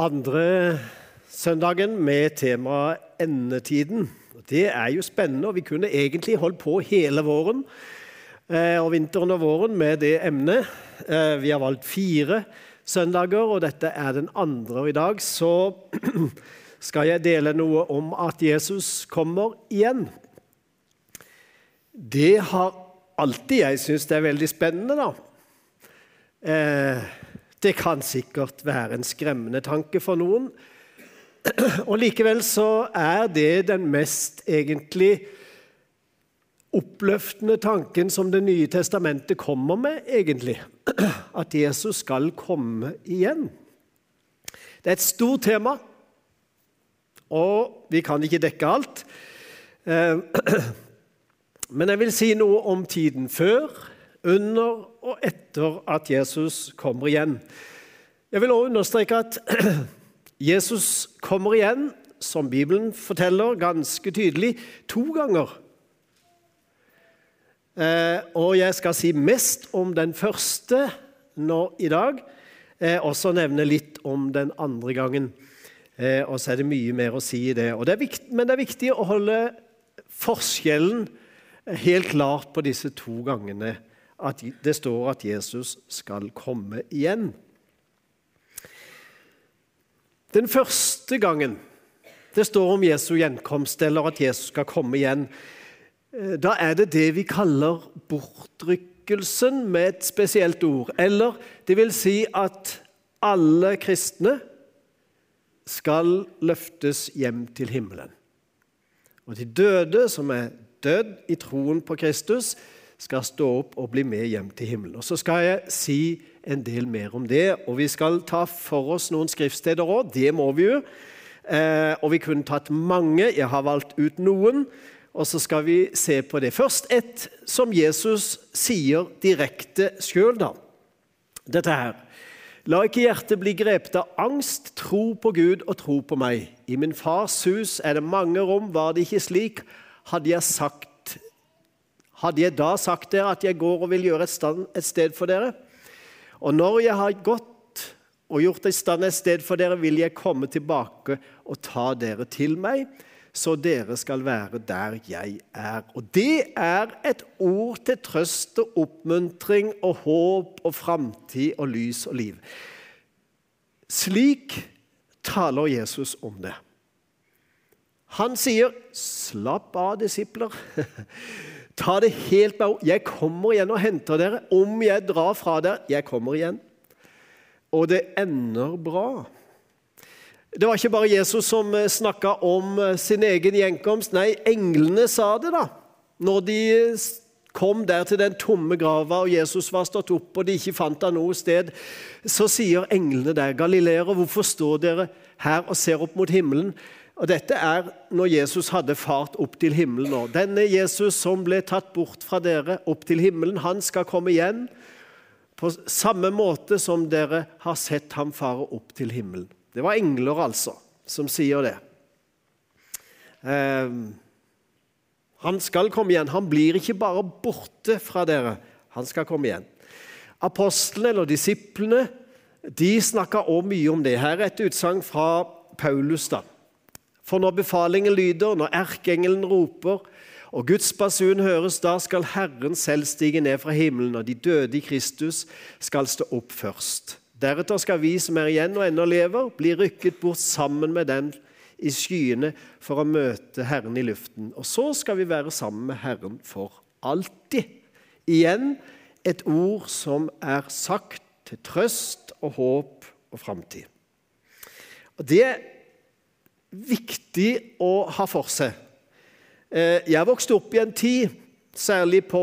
andre søndagen med temaet endetiden. Det er jo spennende, og vi kunne egentlig holdt på hele våren eh, og vinteren og våren med det emnet. Eh, vi har valgt fire søndager, og dette er den andre. Og i dag så skal jeg dele noe om at Jesus kommer igjen. Det har alltid jeg syntes det er veldig spennende, da. Det kan sikkert være en skremmende tanke for noen. Og Likevel så er det den mest egentlig oppløftende tanken som Det nye testamentet kommer med, egentlig. At Jesus skal komme igjen. Det er et stort tema, og vi kan ikke dekke alt. Eh, men jeg vil si noe om tiden før, under og etter at Jesus kommer igjen. Jeg vil også understreke at Jesus kommer igjen, som Bibelen forteller ganske tydelig, to ganger. Eh, og jeg skal si mest om den første nå i dag, og også nevne litt om den andre gangen. Eh, og så er det mye mer å si i det. det viktig, men det er viktig å holde forskjellen helt klart på disse to gangene at det står at Jesus skal komme igjen. Den første gangen det står om Jesu gjenkomst, eller at Jesus skal komme igjen, eh, da er det det vi kaller bortrykkelsen med et spesielt ord. Eller det vil si at alle kristne skal løftes hjem til himmelen. Og de døde som er dødd i troen på Kristus, skal stå opp og bli med hjem til himmelen. Og Så skal jeg si en del mer om det, og vi skal ta for oss noen skriftsteder òg. Det må vi jo. Eh, og vi kunne tatt mange. Jeg har valgt ut noen. Og så skal vi se på det. Først et som Jesus sier direkte sjøl, da. Dette her. La ikke hjertet bli grepet av angst. Tro på Gud og tro på meg. I min fars hus er det mange rom. Var det ikke slik, hadde jeg sagt hadde jeg da sagt dere at jeg går og vil gjøre et, stand, et sted for dere? Og når jeg har gått og gjort et stand et sted for dere, vil jeg komme tilbake og ta dere til meg, så dere skal være der jeg er. Og det er et ord til trøst og oppmuntring og håp og framtid og lys og liv. Slik taler Jesus om det. Han sier, 'Slapp av, disipler'. Ta det helt med Jeg kommer igjen og henter dere. Om jeg drar fra dere, jeg kommer igjen. Og det ender bra. Det var ikke bare Jesus som eh, snakka om eh, sin egen gjenkomst. Nei, englene sa det, da. Når de kom der til den tomme grava, og Jesus var stått opp, og de ikke fant ham noe sted, så sier englene der, 'Galileere, hvorfor står dere her og ser opp mot himmelen?' Og Dette er når Jesus hadde fart opp til himmelen. nå. Denne Jesus som ble tatt bort fra dere opp til himmelen, han skal komme igjen på samme måte som dere har sett ham fare opp til himmelen. Det var engler, altså, som sier det. Eh, han skal komme igjen. Han blir ikke bare borte fra dere. Han skal komme igjen. Apostlene, eller disiplene, de snakka òg mye om det. Her er et utsagn fra Paulus. da. For når befalingen lyder, når erkeengelen roper, og Guds basun høres, da skal Herren selv stige ned fra himmelen, og de døde i Kristus skal stå opp først. Deretter skal vi som er igjen og ennå lever, bli rykket bort sammen med den i skyene for å møte Herren i luften. Og så skal vi være sammen med Herren for alltid. Igjen et ord som er sagt til trøst og håp og framtid. Og Det viktig å ha for seg. Eh, jeg vokste opp i en tid, særlig på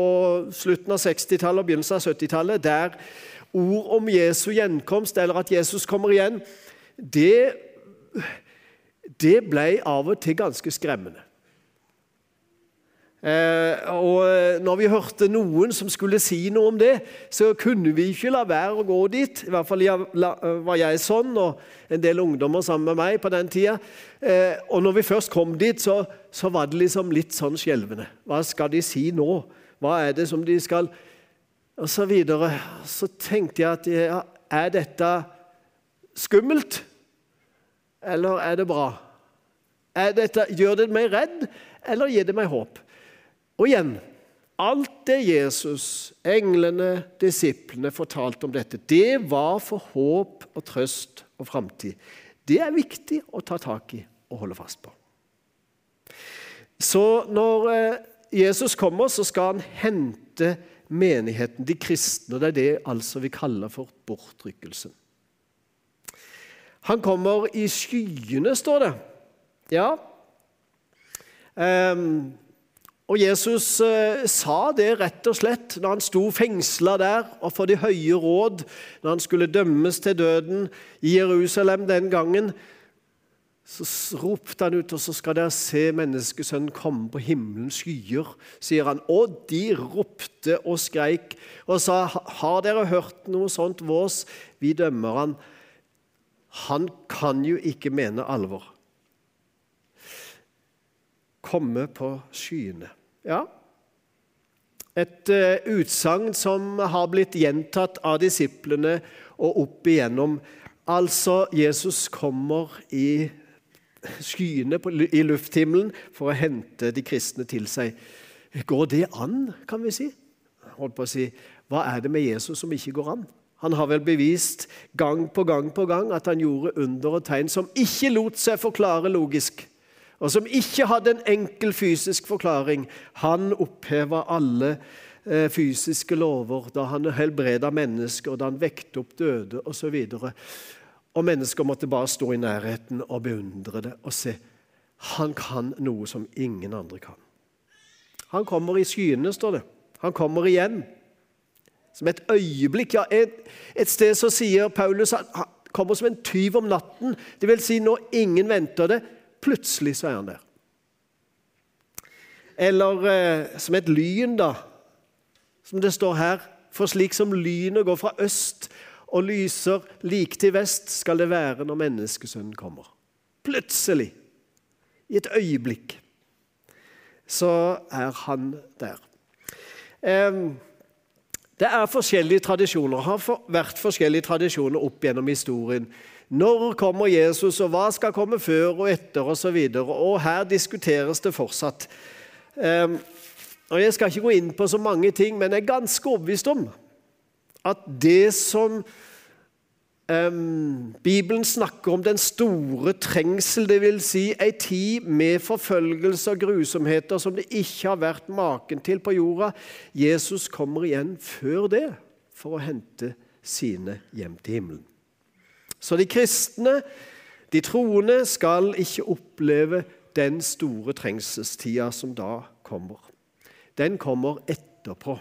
slutten av 60-tallet og begynnelsen av 70-tallet, der ord om Jesu gjenkomst, eller at Jesus kommer igjen, det, det ble av og til ganske skremmende. Eh, og eh, når vi hørte noen som skulle si noe om det, så kunne vi ikke la være å gå dit. I hvert fall var jeg sånn, og en del ungdommer sammen med meg på den tida. Eh, og når vi først kom dit, så, så var det liksom litt sånn skjelvende. Hva skal de si nå? Hva er det som de skal Og så videre. Så tenkte jeg at ja, er dette skummelt? eller er det bra? Er dette, gjør det meg redd, eller gir det meg håp? Og igjen alt det Jesus, englene, disiplene fortalte om dette, det var for håp og trøst og framtid. Det er viktig å ta tak i og holde fast på. Så når eh, Jesus kommer, så skal han hente menigheten, de kristne. og Det er det altså vi kaller for bortrykkelsen. Han kommer i skyene, står det. Ja. Um, og Jesus eh, sa det rett og slett når han sto fengsla der og for de høye råd, når han skulle dømmes til døden i Jerusalem den gangen. Så ropte han ut, og så skal dere se menneskesønnen komme på himmelens skyer, sier han. Og de ropte og skreik og sa, har dere hørt noe sånt vås? Vi dømmer han. Han kan jo ikke mene alvor. Komme på skyene. Ja, et uh, utsagn som har blitt gjentatt av disiplene og opp igjennom. Altså, Jesus kommer i skyene i lufthimmelen for å hente de kristne til seg. Går det an, kan vi si? Holdt på å si, Hva er det med Jesus som ikke går an? Han har vel bevist gang på gang på gang at han gjorde under og tegn som ikke lot seg forklare logisk, og som ikke hadde en enkel fysisk forklaring. Han oppheva alle eh, fysiske lover da han helbreda mennesker, da han vekte opp døde osv. Og mennesker måtte bare stå i nærheten og beundre det og se. Han kan noe som ingen andre kan. Han kommer i skyene, står det. Han kommer igjen. Som et øyeblikk. Ja, et, et sted så sier Paulus at han kommer som en tyv om natten. Det vil si når ingen venter det. Plutselig så er han der. Eller eh, som et lyn, da, som det står her. For slik som lynet går fra øst og lyser like til vest, skal det være når menneskesønnen kommer. Plutselig, i et øyeblikk, så er han der. Det er forskjellige tradisjoner, har vært forskjellige tradisjoner opp gjennom historien. Når kommer Jesus, og hva skal komme før og etter osv.? Og, og her diskuteres det fortsatt. Og Jeg skal ikke gå inn på så mange ting, men jeg er ganske overbevist om at det som um, Bibelen snakker om den store trengsel, dvs. Si ei tid med forfølgelse og grusomheter som det ikke har vært maken til på jorda. Jesus kommer igjen før det for å hente sine hjem til himmelen. Så de kristne, de troende, skal ikke oppleve den store trengselstida som da kommer. Den kommer etterpå.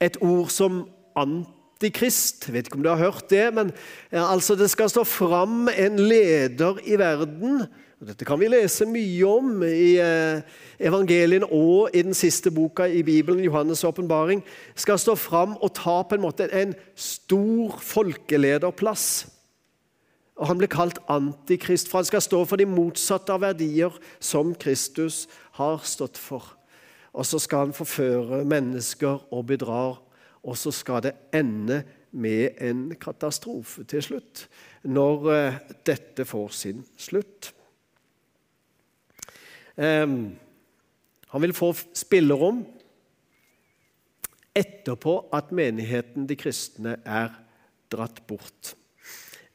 Et ord som antikrist. Vet ikke om du har hørt det, men altså det skal stå fram en leder i verden. Dette kan vi lese mye om i eh, evangelien og i den siste boka i Bibelen, Johannes' åpenbaring. Skal stå fram og ta på en måte en stor folkelederplass. Og Han blir kalt antikrist, for han skal stå for de motsatte av verdier som Kristus har stått for. Og så skal han forføre mennesker og bedrar og så skal det ende med en katastrofe til slutt, når eh, dette får sin slutt. Han vil få spillerom etterpå at menigheten, de kristne, er dratt bort.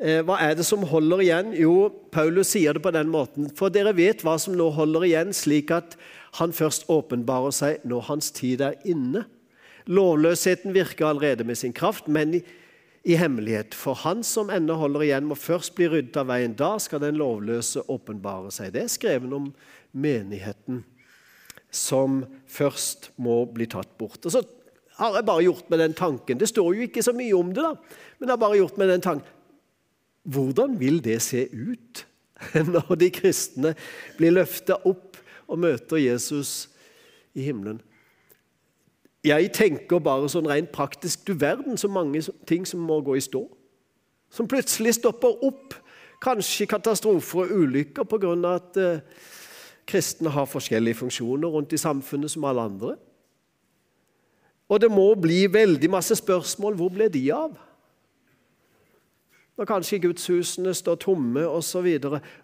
Eh, hva er det som holder igjen? Jo, Paulus sier det på den måten. For dere vet hva som nå holder igjen, slik at han først åpenbarer seg når hans tid er inne. Lovløsheten virker allerede med sin kraft, men i, hemmelighet. For han som ennå holder igjen, må først bli ryddet av veien. Da skal den lovløse åpenbare seg. Det er skrevet om menigheten som først må bli tatt bort. Og så har jeg bare gjort med den tanken Det står jo ikke så mye om det, da, men jeg har bare gjort med den tanken Hvordan vil det se ut når de kristne blir løfta opp og møter Jesus i himmelen? Jeg tenker bare sånn rent praktisk Du verden så mange ting som må gå i stå. Som plutselig stopper opp. Kanskje katastrofer og ulykker pga. at eh, kristne har forskjellige funksjoner rundt i samfunnet som alle andre. Og det må bli veldig masse spørsmål. Hvor ble de av? Når kanskje gudshusene står tomme osv.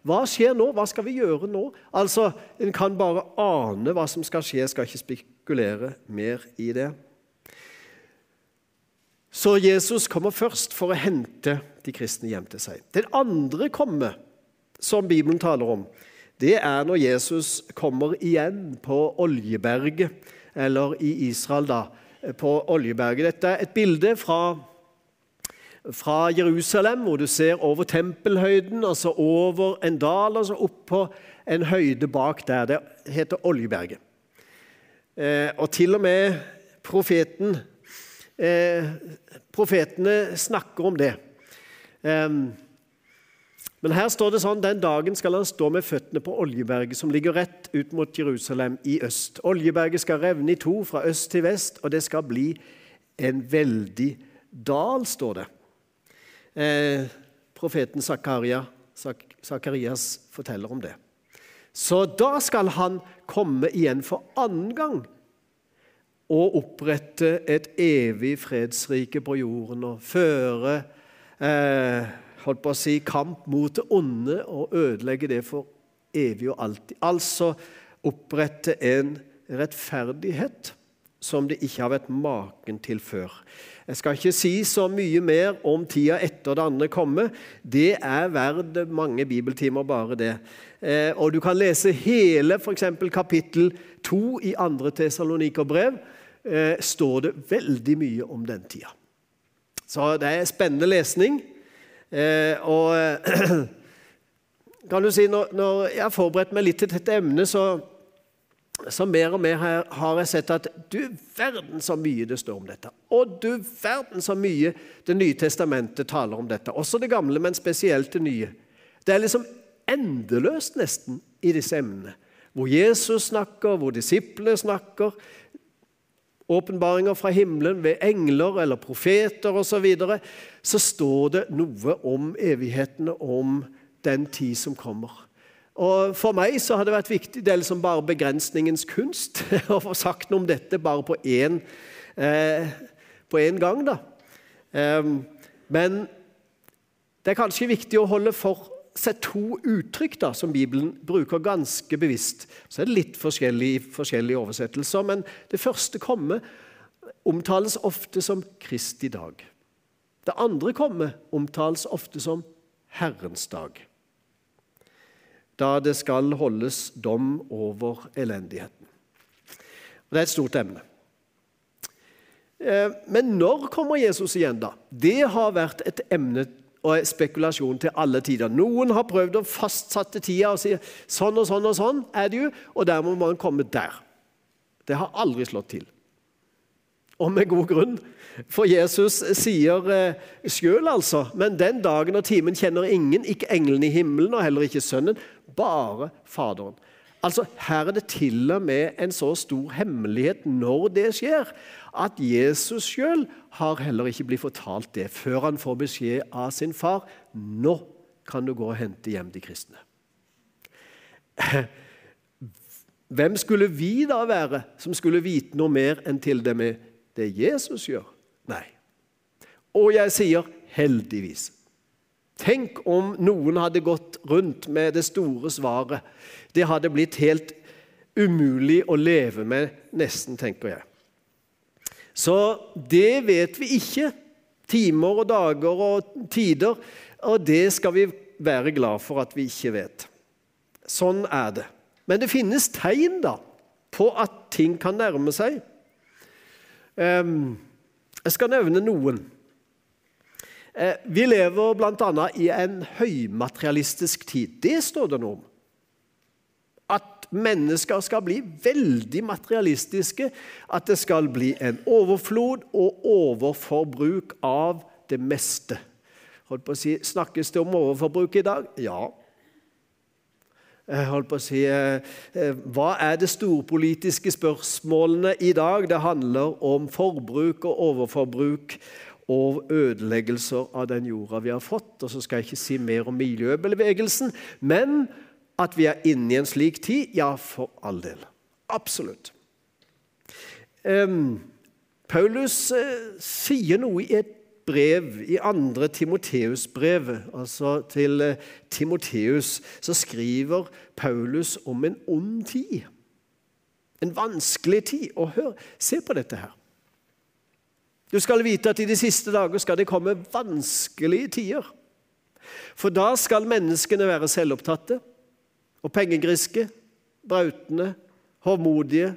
Hva skjer nå? Hva skal vi gjøre nå? Altså, En kan bare ane hva som skal skje, jeg skal ikke spekulere mer i det. Så Jesus kommer først for å hente de kristne hjem til seg. Den andre komme, som Bibelen taler om, det er når Jesus kommer igjen på Oljeberget, eller i Israel, da, på Oljeberget. Dette er et bilde fra fra Jerusalem, hvor du ser over tempelhøyden, altså over en dal, altså opp på en høyde bak der. Det heter Oljeberget. Eh, og til og med profeten, eh, profetene snakker om det. Eh, men her står det sånn den dagen skal han stå med føttene på Oljeberget, som ligger rett ut mot Jerusalem i øst. Oljeberget skal revne i to fra øst til vest, og det skal bli en veldig dal, står det eh, profeten Zakaria, Zakarias forteller om det. Så da skal han komme igjen for annen gang og opprette et evig fredsrike på jorden og føre eh, holdt på å si, kamp mot det onde og ødelegge det for evig og alltid. Altså opprette en rettferdighet som det ikke har vært maken til før. Jeg skal ikke si så mye mer om tida etter det andre kommer. Det er verdt mange bibeltimer, bare det. Eh, og Du kan lese hele f.eks. kapittel 2 i 2. Tesalonikerbrev. Eh, står det veldig mye om den tida. Så det er spennende lesning. Eh, og kan du si, når jeg har forberedt meg litt til dette emnet, så så mer og mer har jeg sett at du verden så mye det står om dette. Og du verden så mye Det nye testamentet taler om dette. Også det gamle, men spesielt det nye. Det er liksom endeløst nesten i disse emnene. Hvor Jesus snakker, hvor disiplene snakker. Åpenbaringer fra himmelen ved engler eller profeter osv. Så, videre, så står det noe om evighetene, om den tid som kommer. Og For meg så har det vært viktig, det er liksom bare begrensningens kunst, å få sagt noe om dette bare på én, eh, gang. da. Um, men det er kanskje viktig å holde for seg to uttrykk da, som Bibelen bruker ganske bevisst. Så er det litt forskjellig i forskjellige oversettelser, men det første komme omtales ofte som Kristi dag. Det andre komme omtales ofte som Herrens dag da det skal holdes dom over elendigheten. Det er et stort emne. Eh, men når kommer Jesus igjen, da? Det har vært et emne og spekulasjon til alle tider. Noen har prøvd å fastsette tida og si sånn og sånn og sånn er det jo, og der må man komme der. Det har aldri slått til. Og med god grunn. For Jesus sier eh, sjøl, altså, men den dagen og timen kjenner ingen, ikke englene i himmelen og heller ikke Sønnen, bare Faderen. Altså, Her er det til og med en så stor hemmelighet når det skjer, at Jesus sjøl har heller ikke blitt fortalt det før han får beskjed av sin far nå kan du gå og hente hjem de kristne. Hvem skulle vi da være som skulle vite noe mer enn til det med det Jesus gjør? Nei. Og jeg sier heldigvis. Tenk om noen hadde gått rundt med det store svaret. Det hadde blitt helt umulig å leve med, nesten, tenker jeg. Så det vet vi ikke. Timer og dager og tider. Og det skal vi være glad for at vi ikke vet. Sånn er det. Men det finnes tegn da, på at ting kan nærme seg. Ehm, jeg skal nevne noen. Eh, vi lever bl.a. i en høymaterialistisk tid. Det står det noe om. At mennesker skal bli veldig materialistiske. At det skal bli en overflod og overforbruk av det meste. Holdt på å si, Snakkes det om overforbruk i dag? Ja. Holdt på å si, eh, eh, Hva er det storpolitiske spørsmålene i dag? Det handler om forbruk og overforbruk og ødeleggelser av den jorda vi har fått. Og så skal jeg ikke si mer om miljøbevegelsen, men at vi er inne i en slik tid, ja, for all del. Absolutt. Um, Paulus uh, sier noe i et brev, i andre Timoteus-brevet, altså til uh, Timoteus, så skriver Paulus om en ond tid. En vanskelig tid. Og hør, se på dette her. Du skal vite at i de siste dager skal det komme vanskelige tider. For da skal menneskene være selvopptatte og pengegriske, brautende, hovmodige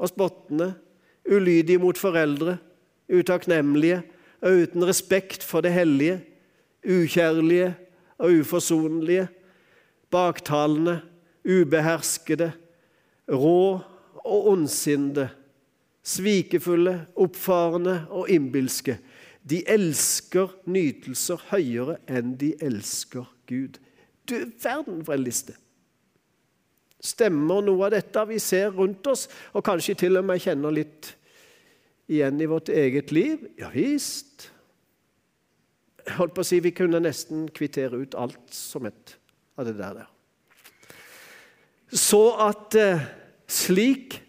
og spottende, ulydige mot foreldre, utakknemlige og uten respekt for det hellige, ukjærlige og uforsonlige, baktalende, ubeherskede, rå og ondsinnede, svikefulle, oppfarende og innbilske. De elsker nytelser høyere enn de elsker Gud. Du verden for en liste! Stemmer noe av dette vi ser rundt oss, og kanskje til og med kjenner litt igjen i vårt eget liv? Ja visst. Jeg holdt på å si Vi kunne nesten kvittere ut alt som et av det der. Så at eh, slik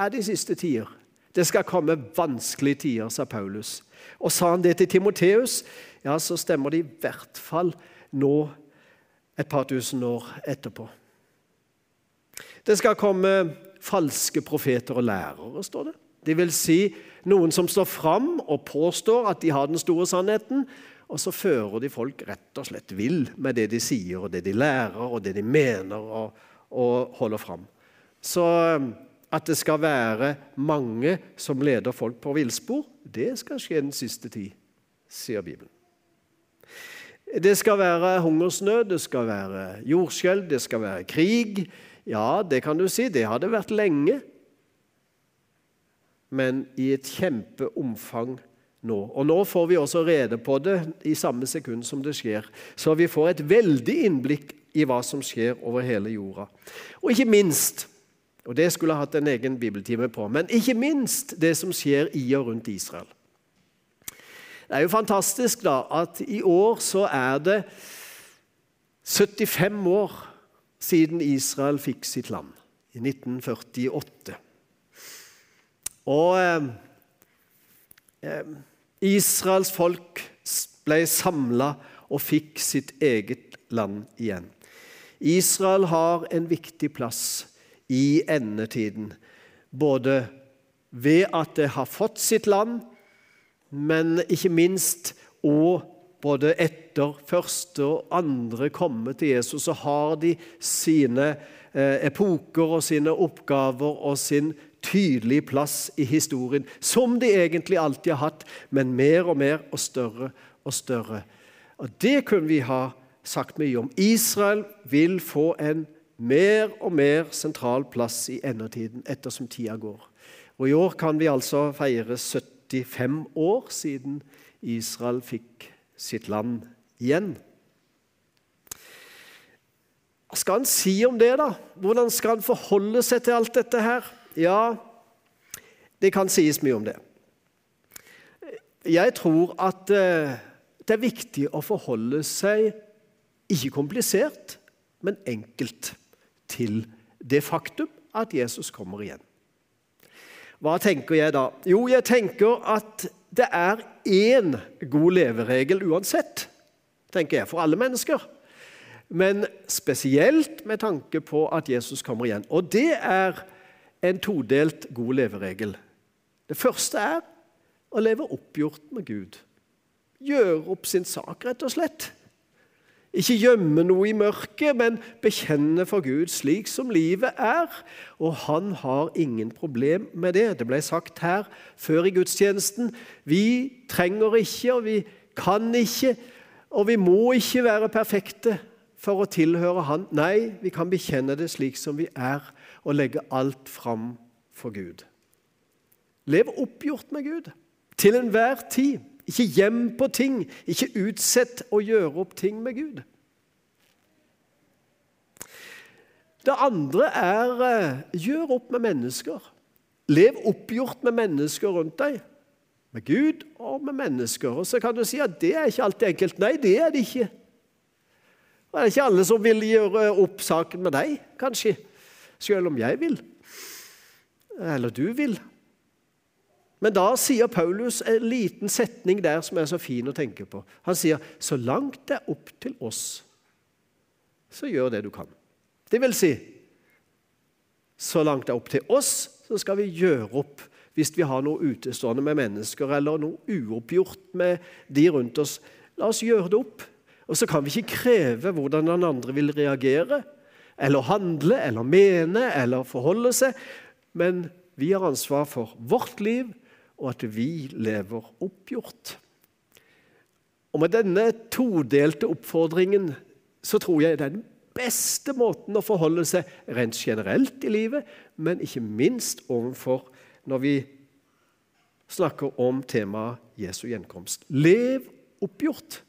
er de siste tider. Det skal komme vanskelige tider, sa Paulus. Og sa han det til Timoteus, ja, så stemmer det i hvert fall nå et par tusen år etterpå. Det skal komme falske profeter og lærere, står det. Det vil si noen som står fram og påstår at de har den store sannheten, og så fører de folk rett og slett vill med det de sier, og det de lærer, og det de mener og, og holder fram. Så at det skal være mange som leder folk på villspor, det skal skje den siste tid, sier Bibelen. Det skal være hungersnød, det skal være jordskjelv, det skal være krig. Ja, det kan du si, det har det vært lenge. Men i et kjempeomfang nå. Og nå får vi også rede på det i samme sekund som det skjer. Så vi får et veldig innblikk i hva som skjer over hele jorda. Og ikke minst, og det skulle jeg hatt en egen bibeltime på, men ikke minst det som skjer i og rundt Israel. Det er jo fantastisk da, at i år så er det 75 år siden Israel fikk sitt land, i 1948. Og eh, eh, Israels folk ble samla og fikk sitt eget land igjen. Israel har en viktig plass i endetiden, både ved at det har fått sitt land, men ikke minst og både etter første og andre komme til Jesus, så har de sine eh, epoker og sine oppgaver og sin tydelige plass i historien, som de egentlig alltid har hatt, men mer og mer og større og større. Og Det kunne vi ha sagt mye om. Israel vil få en mer og mer sentral plass i endetiden ettersom tida går. Og I år kan vi altså feire 75 år siden Israel fikk sitt land igjen. Hva skal han si om det, da? Hvordan skal han forholde seg til alt dette her? Ja, det kan sies mye om det. Jeg tror at eh, det er viktig å forholde seg ikke komplisert, men enkelt til det faktum at Jesus kommer igjen. Hva tenker jeg da? Jo, jeg tenker at det er én god leveregel uansett, tenker jeg, for alle mennesker. Men spesielt med tanke på at Jesus kommer igjen. Og det er en todelt god leveregel. Det første er å leve oppgjort med Gud. Gjøre opp sin sak, rett og slett. Ikke gjemme noe i mørket, men bekjenne for Gud slik som livet er. Og han har ingen problem med det. Det ble sagt her før i gudstjenesten. Vi trenger ikke, og vi kan ikke, og vi må ikke være perfekte for å tilhøre Han. Nei, vi kan bekjenne det slik som vi er, og legge alt fram for Gud. Lev oppgjort med Gud til enhver tid. Ikke gjem på ting. Ikke utsett å gjøre opp ting med Gud. Det andre er eh, gjør opp med mennesker. Lev oppgjort med mennesker rundt deg. Med Gud og med mennesker. Og Så kan du si at det er ikke alltid enkelt. Nei, det er det ikke. Det er ikke alle som vil gjøre opp saken med deg, kanskje. Selv om jeg vil. Eller du vil. Men da sier Paulus en liten setning der som er så fin å tenke på. Han sier, 'Så langt det er opp til oss, så gjør det du kan'. Det vil si, så langt det er opp til oss, så skal vi gjøre opp hvis vi har noe utestående med mennesker eller noe uoppgjort med de rundt oss. La oss gjøre det opp. Og så kan vi ikke kreve hvordan den andre vil reagere, eller handle, eller mene, eller forholde seg. Men vi har ansvar for vårt liv, og at vi lever oppgjort. Og Med denne todelte oppfordringen så tror jeg det er den beste måten å forholde seg rent generelt i livet, men ikke minst overfor når vi snakker om temaet Jesu gjenkomst. Lev oppgjort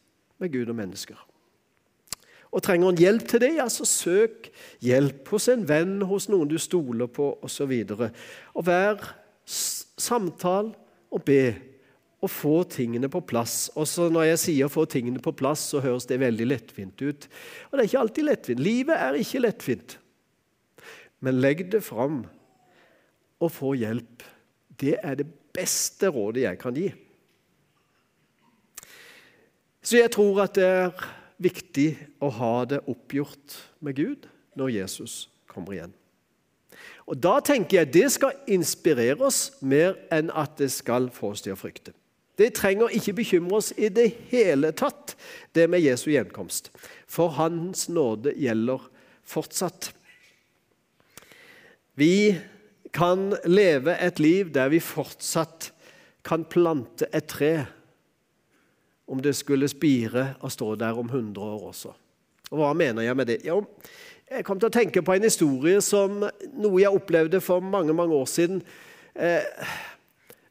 med Gud og mennesker. Og Trenger en hjelp til det, ja, så søk hjelp hos en venn, hos noen du stoler på osv. Og, og hver samtal og be og få tingene på plass. Også når jeg sier 'få tingene på plass', så høres det veldig lettvint ut. Og det er ikke alltid lettvint. Livet er ikke lettvint. Men legg det fram og få hjelp. Det er det beste rådet jeg kan gi. Så jeg tror at det er viktig å ha det oppgjort med Gud når Jesus kommer igjen. Og Da tenker jeg det skal inspirere oss mer enn at det skal få oss til å frykte. Det trenger ikke bekymre oss i det hele tatt, det med Jesu gjenkomst. For Hans nåde gjelder fortsatt. Vi kan leve et liv der vi fortsatt kan plante et tre om det skulle spire og stå der om 100 år også. Og Hva mener jeg med det? Jo, jeg kom til å tenke på en historie som noe jeg opplevde for mange mange år siden. Eh,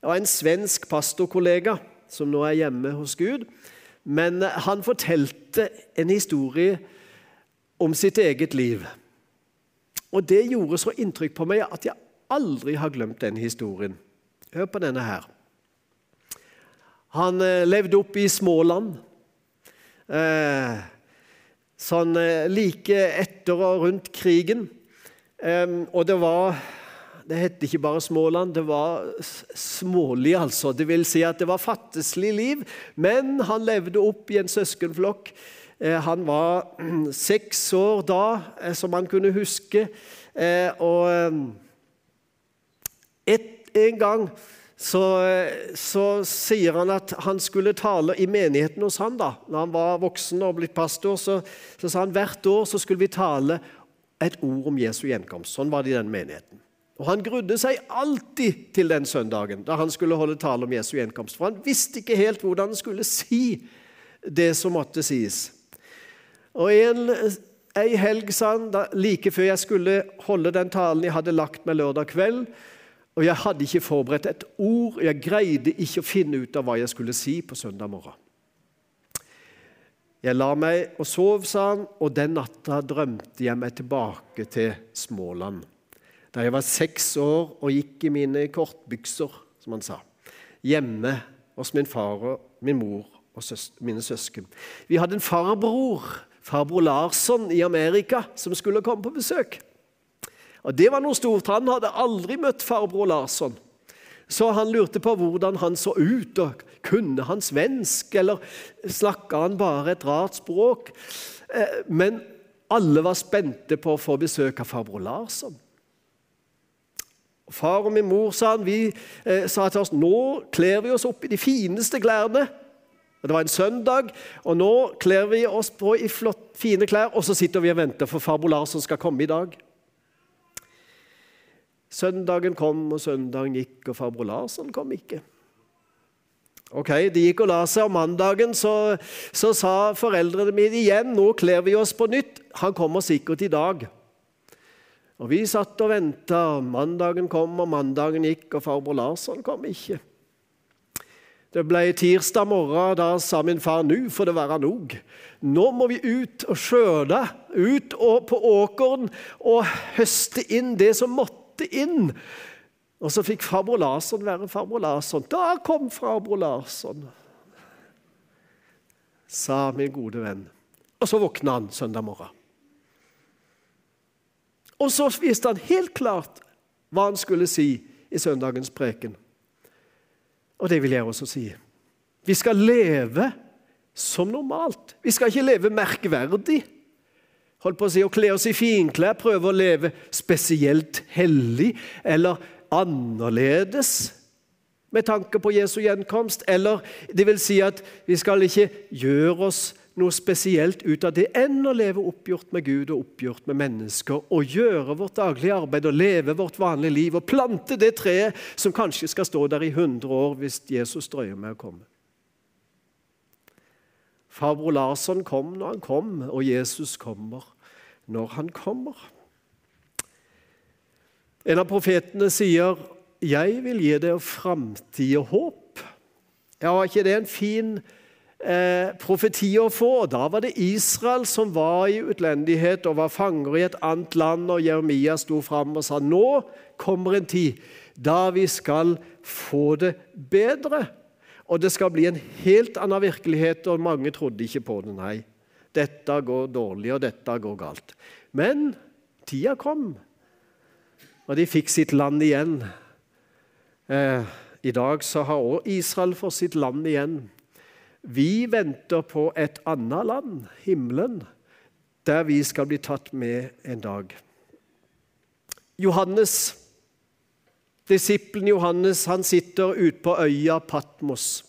det var en svensk pastorkollega som nå er hjemme hos Gud. Men han fortalte en historie om sitt eget liv. Og Det gjorde så inntrykk på meg at jeg aldri har glemt den historien. Hør på denne her. Han eh, levde opp i Småland. Eh, sånn eh, like etter og rundt krigen. Og det var Det het ikke bare Småland, det var smålig, altså. Det vil si at det var fattigslig liv, men han levde opp i en søskenflokk. Han var seks år da, som han kunne huske. Og et, en gang så, så, sier han at han skulle tale i menigheten hos han da når han var voksen og blitt pastor. Så, så sa han hvert år så skulle vi tale et ord om Jesu gjenkomst. Sånn var det i den menigheten. Og Han grudde seg alltid til den søndagen da han skulle holde tale om Jesu gjenkomst. For han visste ikke helt hvordan han skulle si det som måtte sies. Og en, Ei helg, sa han, da, like før jeg skulle holde den talen jeg hadde lagt meg lørdag kveld, og jeg hadde ikke forberedt et ord. Jeg greide ikke å finne ut av hva jeg skulle si på søndag morgen. Jeg la meg og sov, sa han, og den natta drømte jeg meg tilbake til Småland. Da jeg var seks år og gikk i mine kortbukser, som han sa, hjemme hos min far og min mor og søs mine søsken. Vi hadde en farbror, farbror Larsson i Amerika, som skulle komme på besøk. Og Det var noe stort. Han hadde aldri møtt farbror Larsson. Så han lurte på hvordan han så ut, og kunne han svensk, eller snakka han bare et rart språk? Eh, men alle var spente på å få besøk av farbror Larsson. Far og min mor sa, han, vi, eh, sa til oss nå kler vi oss opp i de fineste klærne. Det var en søndag, og nå kler vi oss på i flott, fine klær, og så sitter vi og venter, for farbror Larsson skal komme i dag. Søndagen kom, og søndagen gikk, og farbror Larsen kom ikke. Ok, De gikk og la seg, og mandagen så, så sa foreldrene mine igjen nå kler vi oss på nytt. Han kommer sikkert i dag. Og Vi satt og venta. Mandagen kom, og mandagen gikk, og farbror Larsson kom ikke. Det ble tirsdag morgen. Da sa min far nå får det være nog. Nå må vi ut og skjøte, ut på åkeren og høste inn det som måtte flytte inn. Og så fikk farbror Larsson være farbror Larsson. Da kom farbror Larsson, sa min gode venn. Og så våkna han søndag morgen. Og så viste han helt klart hva han skulle si i søndagens preken. Og det vil jeg også si. Vi skal leve som normalt. Vi skal ikke leve merkverdig. Holdt på å si, Å kle oss i finklær, prøve å leve spesielt hellig eller annerledes med tanke på Jesu gjenkomst. Eller det vil si at vi skal ikke gjøre oss noe spesielt ut av det enn å leve oppgjort med Gud og oppgjort med mennesker. Og gjøre vårt daglige arbeid og leve vårt vanlige liv og plante det treet som kanskje skal stå der i 100 år hvis Jesus drøyer med å komme. Farbror Larsson kom når han kom, og Jesus kommer når han kommer. En av profetene sier, 'Jeg vil gi deg framtid og håp'. Ja, Var ikke det en fin eh, profeti å få? Da var det Israel som var i utlendighet og var fanger i et annet land, og Jeremia sto fram og sa, 'Nå kommer en tid da vi skal få det bedre'. Og det skal bli en helt annen virkelighet, og mange trodde ikke på det. Nei, dette går dårlig, og dette går galt. Men tida kom, og de fikk sitt land igjen. Eh, I dag så har også Israel fått sitt land igjen. Vi venter på et annet land, himmelen, der vi skal bli tatt med en dag. Johannes Disippelen Johannes han sitter ute på øya Patmos.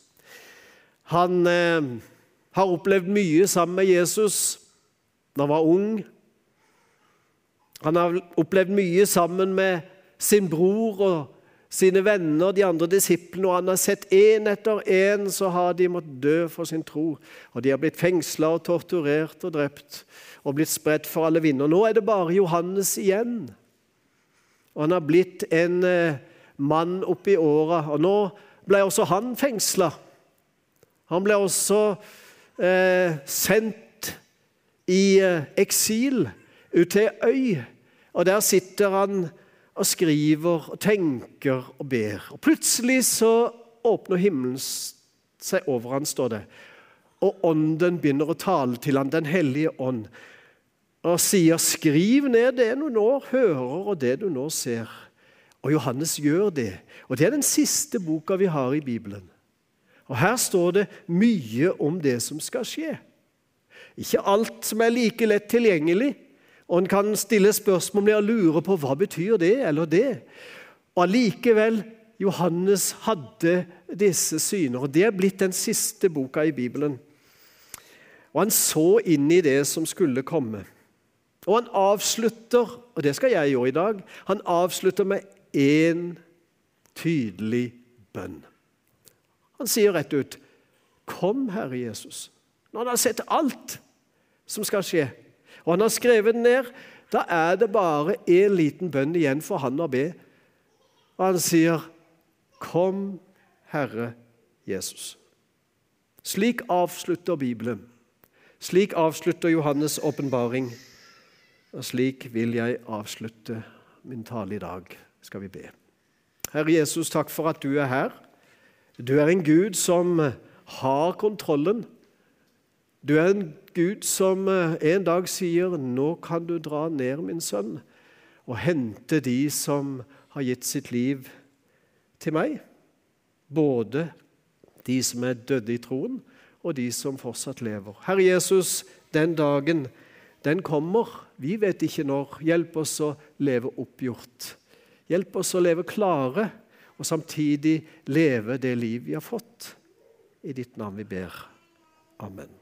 Han eh, har opplevd mye sammen med Jesus da han var ung. Han har opplevd mye sammen med sin bror og sine venner, de andre disiplene, og han har sett én etter én så har de måttet dø for sin tro. Og de har blitt fengsla og torturert og drept og blitt spredt for alle vinder. Nå er det bare Johannes igjen. Og han har blitt en eh, mann oppi åra. Og nå ble også han fengsla. Han ble også eh, sendt i eh, eksil ut til øy. Og der sitter han og skriver og tenker og ber. Og Plutselig så åpner himmelen seg over han, står det. Og ånden begynner å tale til han, Den hellige ånd, og sier, 'Skriv ned det du nå hører, og det du nå ser.' Og Johannes gjør det. Og Det er den siste boka vi har i Bibelen. Og Her står det mye om det som skal skje. Ikke alt som er like lett tilgjengelig. Og En kan stille spørsmål om og lure på hva betyr det eller det. Og Allikevel Johannes hadde disse syner. og Det er blitt den siste boka i Bibelen. Og Han så inn i det som skulle komme. Og han avslutter, og det skal jeg gjøre i dag, han avslutter med én tydelig bønn. Han sier rett ut, 'Kom, Herre Jesus'. Når han har sett alt som skal skje, og han har skrevet den ned, da er det bare én liten bønn igjen for han å be. Og han sier, 'Kom, Herre Jesus'. Slik avslutter Bibelen. Slik avslutter Johannes' åpenbaring. Og slik vil jeg avslutte min tale i dag skal vi be. Herre Jesus, takk for at du er her. Du er en Gud som har kontrollen. Du er en Gud som eh, en dag sier, 'Nå kan du dra ned, min sønn', og hente de som har gitt sitt liv til meg. Både de som er døde i troen, og de som fortsatt lever. Herre Jesus, den dagen, den kommer. Vi vet ikke når. Hjelp oss å leve oppgjort Hjelp oss å leve klare og samtidig leve det liv vi har fått. I ditt navn vi ber. Amen.